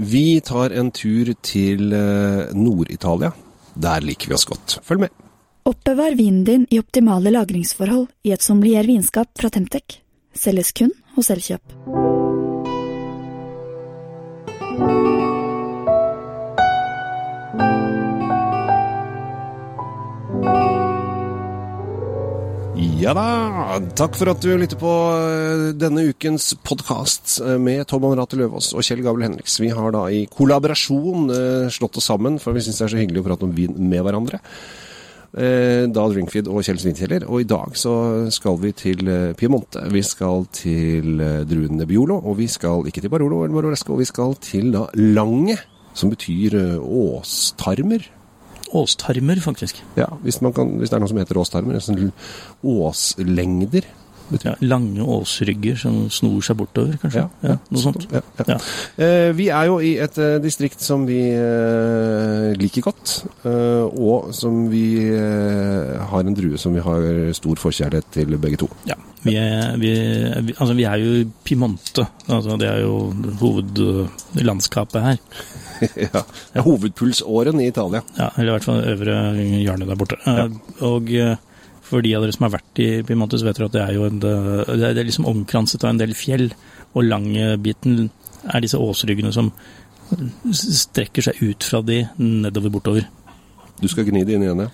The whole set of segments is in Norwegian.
Vi tar en tur til eh, Nord-Italia. Der liker vi oss godt. Følg med. Oppbevar vinen din i optimale lagringsforhold i et sommelier vinskap fra Temtec. Selges kun hos Elkjøp. Ja da! Takk for at du lytter på eh, denne ukens podkast med Tom Anrate Løvaas og Kjell Gabel Henriks. Vi har da i kollaborasjon eh, slått oss sammen, for vi syns det er så hyggelig å prate om vin med hverandre. Eh, Da Drinkfeed og Kjell Svinkjeller. Og i dag så skal vi til eh, Piemonte. Vi skal til eh, druen Nebbiolo, og vi skal ikke til Barolo eller Baroresco, vi skal til da Lange, som betyr eh, åstarmer. Åstarmer, faktisk. Ja, hvis, man kan, hvis det er noe som heter åstarmer. Sånn åslengder. Ja, lange åsrygger som snor seg bortover, kanskje. Ja, noe sånt. Ja, ja. Ja. Eh, vi er jo i et eh, distrikt som vi eh, liker godt, eh, og som vi eh, har en drue som vi har stor forkjærlighet til begge to. Ja. Vi er, vi, vi, altså, vi er jo i Piemonte. Altså, det er jo hovedlandskapet her. ja. Det er hovedpulsåren i Italia. Ja, eller i hvert fall øvre hjørnet der borte. Ja. Eh, Og eh, for de av dere som har vært i Piemonte, så vet dere at det er jo en, eh, det er, det er liksom omkranset av en del fjell. Og langbiten er disse åsryggene som strekker seg ut fra de nedover bortover. Du skal gni det inn igjen, ja.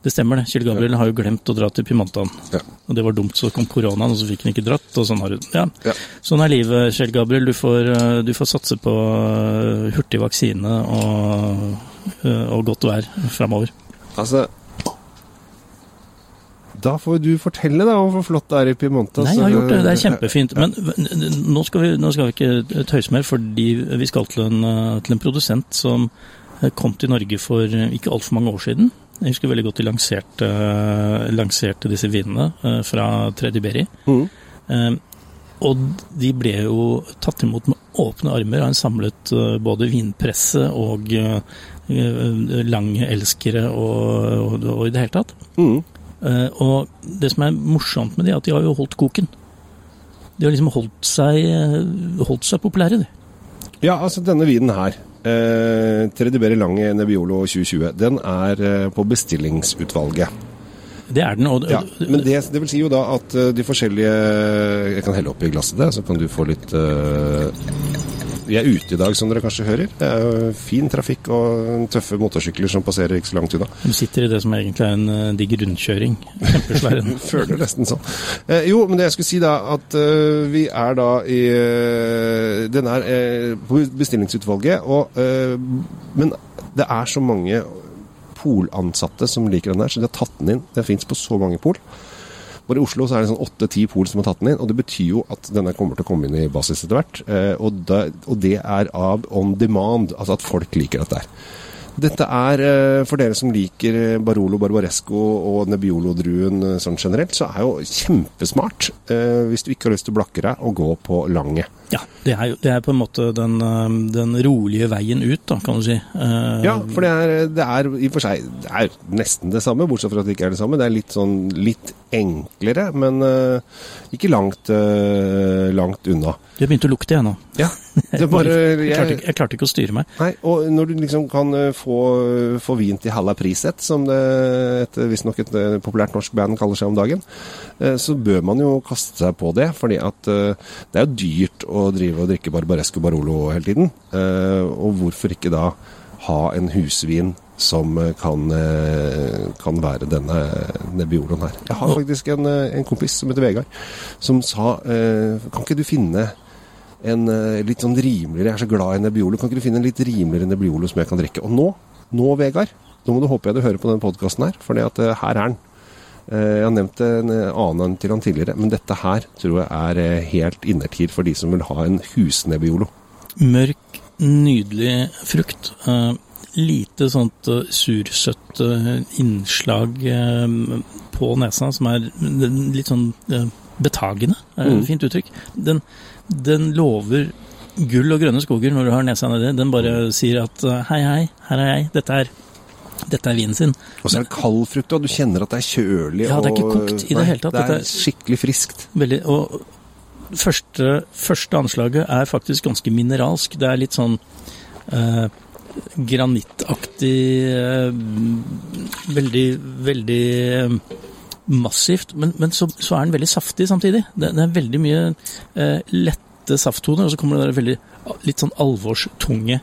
Det stemmer det. Kjell Gabriel har jo glemt å dra til Pimantan. Ja. Og det var dumt, så kom koronaen, og så fikk han ikke dratt. Og sånn har du ja. Ja. Sånn er livet, Kjell Gabriel. Du får, eh, du får satse på eh, hurtig vaksine og, eh, og godt vær framover. Altså Da får du fortelle da om hvor flott det er i Piemonte. Nei, jeg har gjort det. Det er kjempefint. Men nå skal vi, nå skal vi ikke tøyse mer, fordi vi skal til en, til en produsent som kom til Norge for ikke altfor mange år siden. Jeg husker veldig godt de lanserte, eh, lanserte disse vinene eh, fra Tredje Berry. Mhm. Eh, Og de ble jo tatt imot med åpne armer av en samlet både vinpresse og eh, eh, lange elskere og, og, og i det hele tatt. Eh, og det som er morsomt med de, er at de har jo holdt koken. De har liksom holdt seg, holdt seg populære, de. Ja, altså denne vinen her, eh, Tredibere Lange Nebbiolo 2020, den er eh, på bestillingsutvalget. Det er den. Og, Ja, men det, det vil si jo da at eh, de forskjellige Jeg kan helle oppi glasset det, så kan du få litt eh, Vi er ute i dag, som dere kanskje hører. Det er jo fin trafikk og tøffe motorsykler som passerer ikke så langt unna. Du sitter i det som egentlig er en eh, digg rundkjøring. Kjempesvær en. Føler nesten sånn. Eh, jo, men det jeg skulle si da, at eh, vi er da i Den er på bestillingsutvalget, og Men det er så mange polansatte som liker den der, så de har tatt den inn. Den fins på så mange pol. Bare i Oslo så er det sånn åtte-ti pol som har tatt den inn, og det betyr jo at denne kommer til å komme inn i basis etter hvert. Eh, og, det er av on demand, altså at folk liker dette her. Dette er, eh, for dere som liker Barolo Barbaresco og Nebbiolo-druen eh, sånn generelt, så er jo kjempesmart hvis du ikke har lyst til å blakke deg og gå på lange. Ja, det er, det er på en måte den, eh, den rolige veien ut, da, kan du si. Eh, Ja, for det er, det er i og for seg det er nesten det samme, bortsett fra at det ikke er det samme. Det er litt sånn litt enklere, men uh, ikke langt, uh, langt unna. Du har begynt å lukte, jeg nå. Ja, det bare jeg, klarte, ikke- jeg klarte ikke å styre meg. Nei, og når du liksom kan eh, få, få vin til halva priset, som det et, visstnok et populært norsk band kaller seg om dagen, så bør man jo kaste seg på det. fordi at det er jo dyrt å drive og drikke Barbaresco Barolo hele tiden. Eh, Og hvorfor ikke da ha en husvin som eh, kan, eh, kan være denne Nebbioloen her. Jeg har faktisk en, en kompis som heter Vegard, som sa eh, Kan ikke du finne en litt sånn rimeligere Jeg er så glad i Nebbiolo. Kan ikke du finne en litt rimeligere Nebbiolo som jeg kan drikke? Og nå, nå Vegard, nå må du håpe jeg du hører på denne podkasten her, for at her er den. Eh, jeg har nevnt en eh, annen til han tidligere, men dette her tror jeg er eh, helt innertid for de som vil ha en husnebbiolo. Mørk, nydelig frukt. Lite sånt sursøtt innslag på nesa som er litt sånn betagende, er Mm. et fint uttrykk. Den, den lover gull og grønne skoger når du har nesa nedi. Den bare sier at hei, hei, her er jeg, dette er, dette er vinen sin. Og så er det kald frukt, og du kjenner at det er kjølig. Ja, det er ikke kokt i det hele tatt. Det er skikkelig friskt. Veldig, og første, første anslaget er faktisk ganske mineralsk. Det er litt sånn eh, granittaktig eh, Veldig, veldig eh, massivt. Men, men så, så, er den veldig saftig samtidig. Det, det er veldig mye eh, lette safttoner, og så kommer det der veldig litt sånn alvorstunge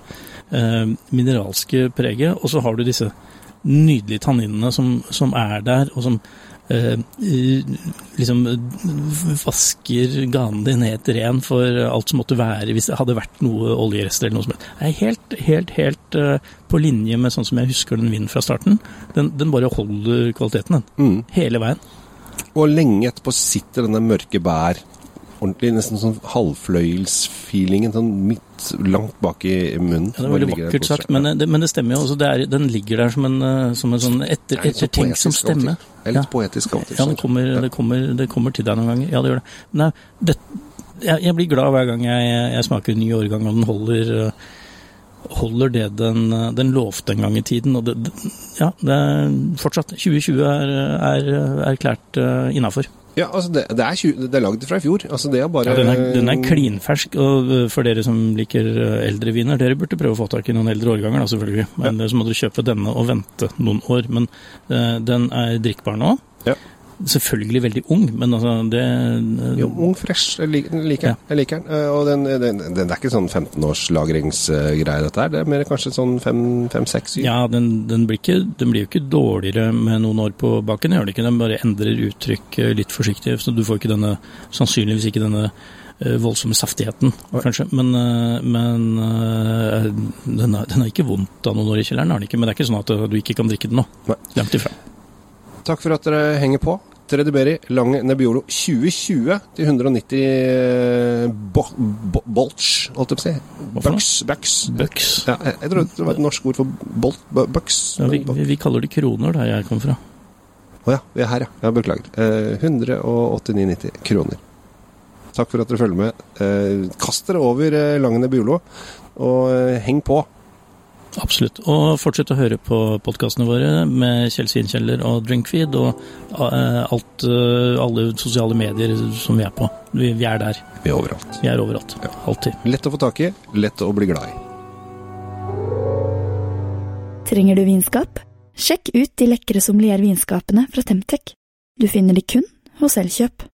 eh, mineralske preget. Og så har du disse nydelige tanninene som, som er der, og som Eh, liksom vasker ganen din helt ren for alt som måtte være hvis det hadde vært noe oljerester eller noe som helst. er helt, helt, helt eh, på linje med sånn som jeg husker den vinden fra starten. Den, den bare holder kvaliteten, den. Mm. Hele veien. Og lenge etterpå sitter denne mørke bær ordentlig nesten sånn halvfløyelsfeelingen sånn midt langt bak i munnen. Ja, det er veldig vakkert sagt, men det, men det, stemmer jo. Altså, er, den ligger der som en, eh, som en sånn etter, ettertenksom stemme. Det er litt poetisk alltid. Ja, det kommer, det, kommer, det kommer, til deg noen ganger. Ja, det gjør det. Men det, jeg, jeg, blir glad hver gang jeg, jeg smaker en ny årgang, og den holder, holder det den, den lovte en gang i tiden. Og det, ja, det er fortsatt. 2020 er, er erklært uh, innafor. Ja, altså det, det, er, 20, det er lagd fra i fjor. Altså det er bare... Ja, den er, den er klinfersk, og øh, for dere som liker øh, eldre viner, dere burde prøve å få tak i noen eldre årganger, da selvfølgelig. Men ja. så må dere kjøpe denne og vente noen år. Men uh, den er drikkbar nå. Ja selvfølgelig veldig ung, men altså det Jo, ung, fresh. Jeg liker, liker, ja. jeg liker den. Eh, og den, den, den, er ikke sånn 15-års lagringsgreie, dette her. Det er mer kanskje sånn 5-6-7. Ja, den, den, blir ikke, den, blir jo ikke dårligere med noen år på baken, gjør den ikke. Den bare endrer uttrykk eh, litt forsiktig. Så du får ikke denne, sannsynligvis ikke denne eh, voldsomme saftigheten, kanskje. Men, men den, er, den er ikke vondt av noen år i kjelleren, har den ikke. Men det er ikke sånn at du ikke kan drikke den nå. Langt ifra. Takk for at dere henger på. Tredje Berry, Lange Nebbiolo 2020 til 190 eh, bo, bo, bolch, holdt jeg på å si. Bucks. Bucks. Bucks. Ja, jeg, jeg tror det var et norsk ord for bolt, bucks. Ja, vi, vi, vi, kaller det kroner der jeg kommer fra. Å oh, ja, vi er her, ja. ja beklager. Eh, 189,90 kroner. Takk for at dere følger med. Eh, kast dere over eh, Lange Nebbiolo, og eh, heng på. Absolutt. Og fortsett å høre på podkastene våre med Kjell Svinkjeller og Drinkfeed og uh, alt, uh, alle sosiale medier som vi er på. Vi, vi, er der. Vi er overalt. Vi er overalt. Ja. Alltid. Lett å få tak i, lett å bli glad i. Trenger du vinskap? Sjekk ut de lekre sommeliervinskapene fra Temtec. Du finner de kun hos Elkjøp.